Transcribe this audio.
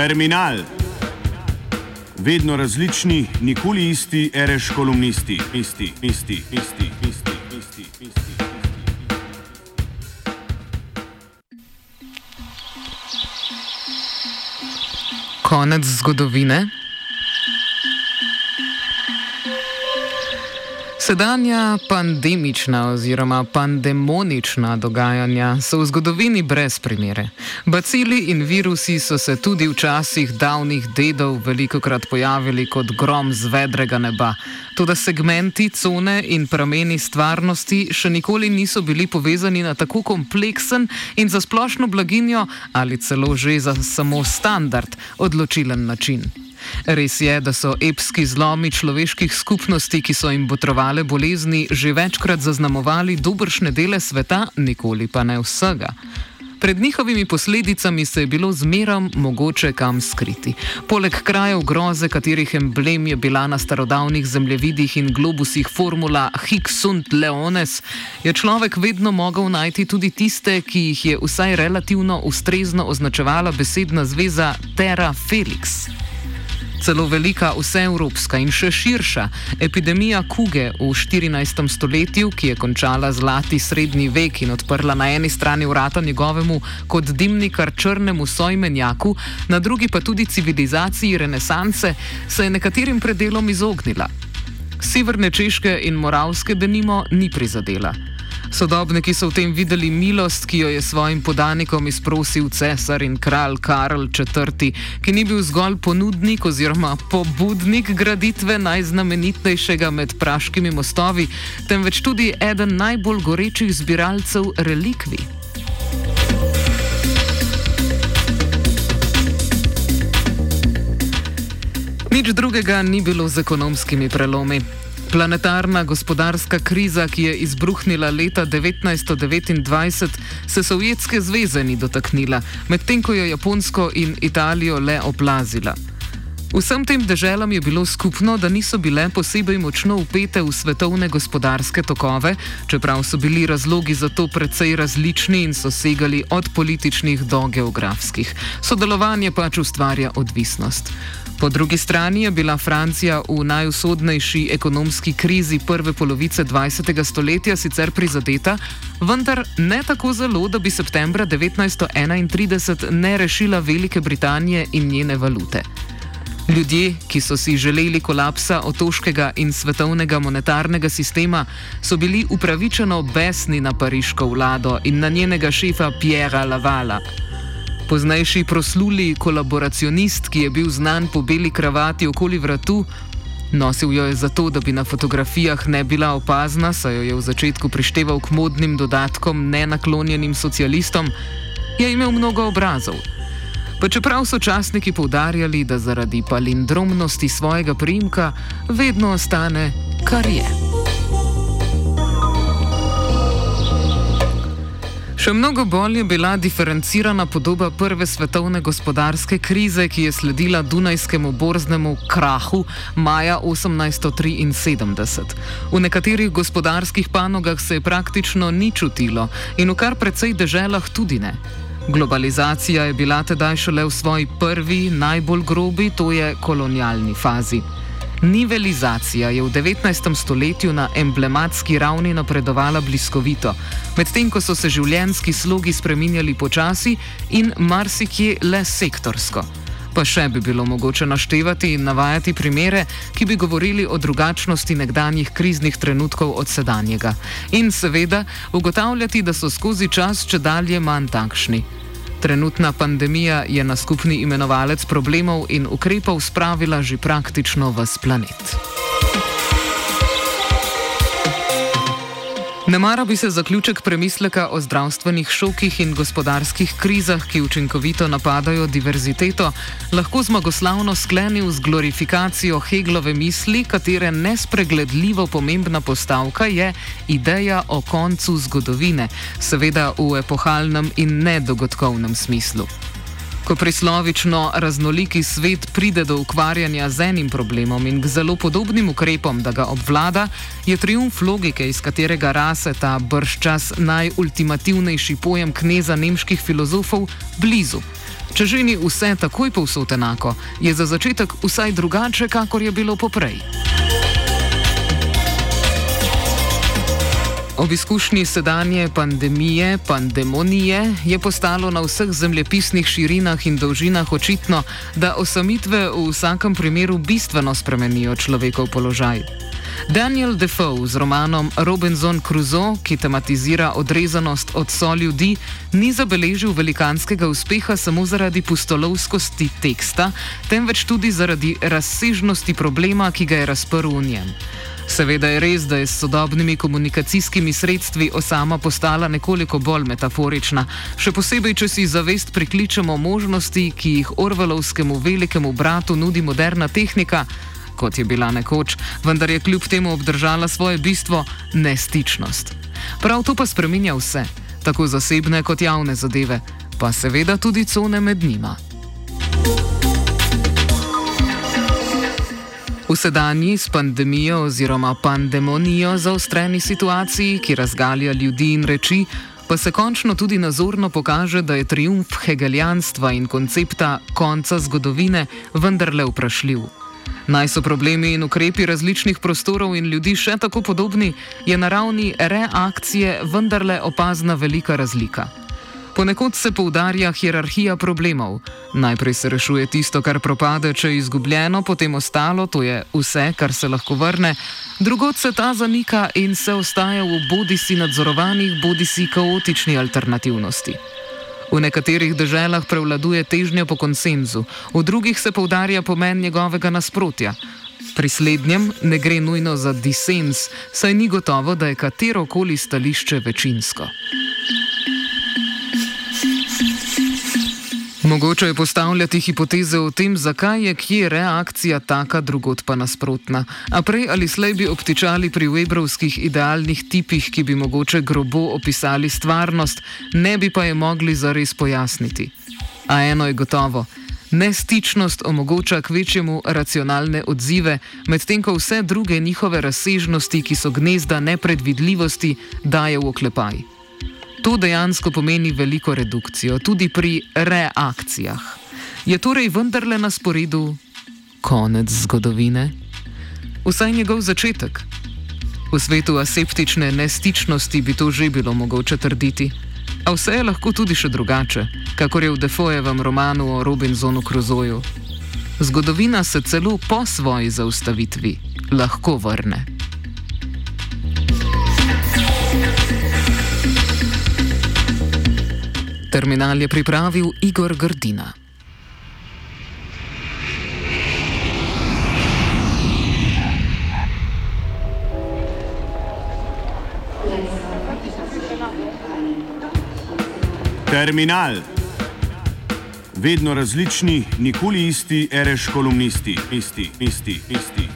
Terminal. Vedno različni, nikoli isti, ereš kolumnisti, isti, isti, isti, isti, isti, isti. Konec zgodovine. Sedanja pandemična oziroma pandemonična dogajanja so v zgodovini brez primere. Bacili in virusi so se tudi v časih davnih dedov veliko krat pojavili kot grom z vedrega neba. Toda segmenti, cone in prameni stvarnosti še nikoli niso bili povezani na tako kompleksen in za splošno blaginjo ali celo že za samo standard odločilen način. Res je, da so epski zlomi človeških skupnosti, ki so jim botrovale bolezni, že večkrat zaznamovali dobršne dele sveta, nikoli pa ne vsega. Pred njihovimi posledicami se je bilo zmerom mogoče kam skriti. Poleg krajev groze, katerih emblem je bila na starodavnih zemljevidih in globusih formula Higsunt Leones, je človek vedno mogel najti tudi tiste, ki jih je vsaj relativno ustrezno označevala besedna zveza Terra Felix. Celo velika vseevropska in še širša epidemija kuge v 14. stoletju, ki je končala zlati srednji vek in odprla na eni strani vrata njegovemu kot dimnikar črnemu sojmenjaku, na drugi pa tudi civilizaciji renesanse, se je nekaterim predelom izognila. Severne Češke in Moravske denimo ni prizadela. Sodobniki so v tem videli milost, ki jo je svojim podanikom izprosil cesar in kralj Karl IV., ki ni bil zgolj ponudnik oziroma pobudnik graditve najznamenitejšega med praškimi mostovi, temveč tudi eden najbolj gorečih zbiralcev relikvij. Nič drugega ni bilo z ekonomskimi prelomi. Planetarna gospodarska kriza, ki je izbruhnila leta 1929, se Sovjetske zveze ni dotaknila, medtem ko je Japonsko in Italijo le oplazila. Vsem tem deželam je bilo skupno, da niso bile posebej močno upete v svetovne gospodarske tokove, čeprav so bili razlogi za to precej različni in so segali od političnih do geografskih. Sodelovanje pač ustvarja odvisnost. Po drugi strani je bila Francija v najusodnejši ekonomski krizi prve polovice 20. stoletja sicer prizadeta, vendar ne tako zelo, da bi septembra 1931 ne rešila Velike Britanije in njene valute. Ljudje, ki so si želeli kolapsa otoškega in svetovnega monetarnega sistema, so bili upravičeno besni na pariško vlado in na njenega šefa Pierre Lavala. Poznejši prosluli kolaboracionist, ki je bil znan po beli kravati okoli vratu, nosil jo je zato, da bi na fotografijah ne bila opazna, saj jo je v začetku prišteval k modnim dodatkom nenaklonjenim socialistom, je imel mnogo obrazov. Pa čeprav so časniki poudarjali, da zaradi palindromnosti svojega primka vedno ostane, kar je. Še mnogo bolj je bila diferencirana podoba prve svetovne gospodarske krize, ki je sledila Dunajskemu borznemu krahu maja 1873. V nekaterih gospodarskih panogah se je praktično ni čutilo in v kar precej deželah tudi ne. Globalizacija je bila tedaj šele v svoji prvi, najbolj grobi, to je kolonialni fazi. Nivelizacija je v 19. stoletju na emblematski ravni napredovala bliskovito, medtem ko so se življenjski slogi spreminjali počasi in marsikje le sektorsko. Pa še bi bilo mogoče naštevati in navajati primere, ki bi govorili o drugačnosti nekdanjih kriznih trenutkov od sedanjega. In seveda ugotavljati, da so skozi čas če dalje manj takšni. Trenutna pandemija je na skupni imenovalec problemov in ukrepov spravila že praktično v planet. Ne mara bi se zaključek premisleka o zdravstvenih šokih in gospodarskih krizah, ki učinkovito napadajo diverziteto, lahko zmagoslavno sklenil z glorifikacijo Heglove misli, katere nespregledljivo pomembna postavka je ideja o koncu zgodovine, seveda v epohalnem in nedogodkovnem smislu. Ko prislovično raznoliki svet pride do ukvarjanja z enim problemom in k zelo podobnim ukrepom, da ga obvlada, je triumf logike, iz katerega rase ta brščas najultimativnejši pojem kneza nemških filozofov, blizu. Če že ni vse takoj povsod enako, je za začetek vsaj drugače, kakor je bilo poprej. Ob izkušnji sedanje pandemije, pandemonije, je postalo na vseh zemljepisnih širinah in dolžinah očitno, da osamitve v vsakem primeru bistveno spremenijo človekov položaj. Daniel Defoe z romanom Robinson Crusoe, ki tematizira odrezanost od so ljudi, ni zabeležil velikanskega uspeha samo zaradi pustolovskosti teksta, temveč tudi zaradi razsežnosti problema, ki ga je razprl v njem. Seveda je res, da je s sodobnimi komunikacijskimi sredstvi osama postala nekoliko bolj metaforična, še posebej, če si zavest prikličemo možnosti, ki jih Orvelovskemu velikemu bratu nudi moderna tehnika, kot je bila nekoč, vendar je kljub temu obdržala svoje bistvo - nestičnost. Prav to pa spreminja vse, tako zasebne kot javne zadeve, pa seveda tudi cone med njima. V sedanji s pandemijo oziroma pandemonijo zaostreni situaciji, ki razgalja ljudi in reči, pa se končno tudi nazorno pokaže, da je triumf hegelijanstva in koncepta konca zgodovine vendarle vprašljiv. Naj so problemi in ukrepi različnih prostorov in ljudi še tako podobni, je na ravni reakcije vendarle opazna velika razlika. Ponekod se poudarja hierarhija problemov. Najprej se rešuje tisto, kar propade, če je izgubljeno, potem ostalo, to je vse, kar se lahko vrne, drugod se ta zanika in se ostaja v bodi si nadzorovanih, bodi si kaotični alternativnosti. V nekaterih državah prevladuje težnja po konsenzu, v drugih se poudarja pomen njegovega nasprotja. Pri slednjem ne gre nujno za disens, saj ni gotovo, da je katero koli stališče večinsko. Mogoče je postavljati hipoteze o tem, zakaj je kje reakcija taka, drugot pa nasprotna. A prej ali slej bi obtičali pri webrovskih idealnih tipih, ki bi mogoče grobo opisali stvarnost, ne bi pa je mogli zares pojasniti. A eno je gotovo. Nestičnost omogoča k večjemu racionalne odzive, medtem ko vse druge njihove razsežnosti, ki so gnezda nepredvidljivosti, daje v oklepaj. To dejansko pomeni veliko redukcijo, tudi pri reakcijah. Je torej vendarle na sporedu konec zgodovine? Vsaj njegov začetek. V svetu aseptične nestičnosti bi to že bilo mogoče trditi. A vse je lahko tudi še drugače, kakor je v Defojevem romanu o Robinsonu Crusoeju. Zgodovina se celo po svoji zaustavitvi lahko vrne. Terminal je pripravil Igor Grdina. Terminal. Vedno različni, nikoli isti, reš kolumnisti, isti, isti, isti.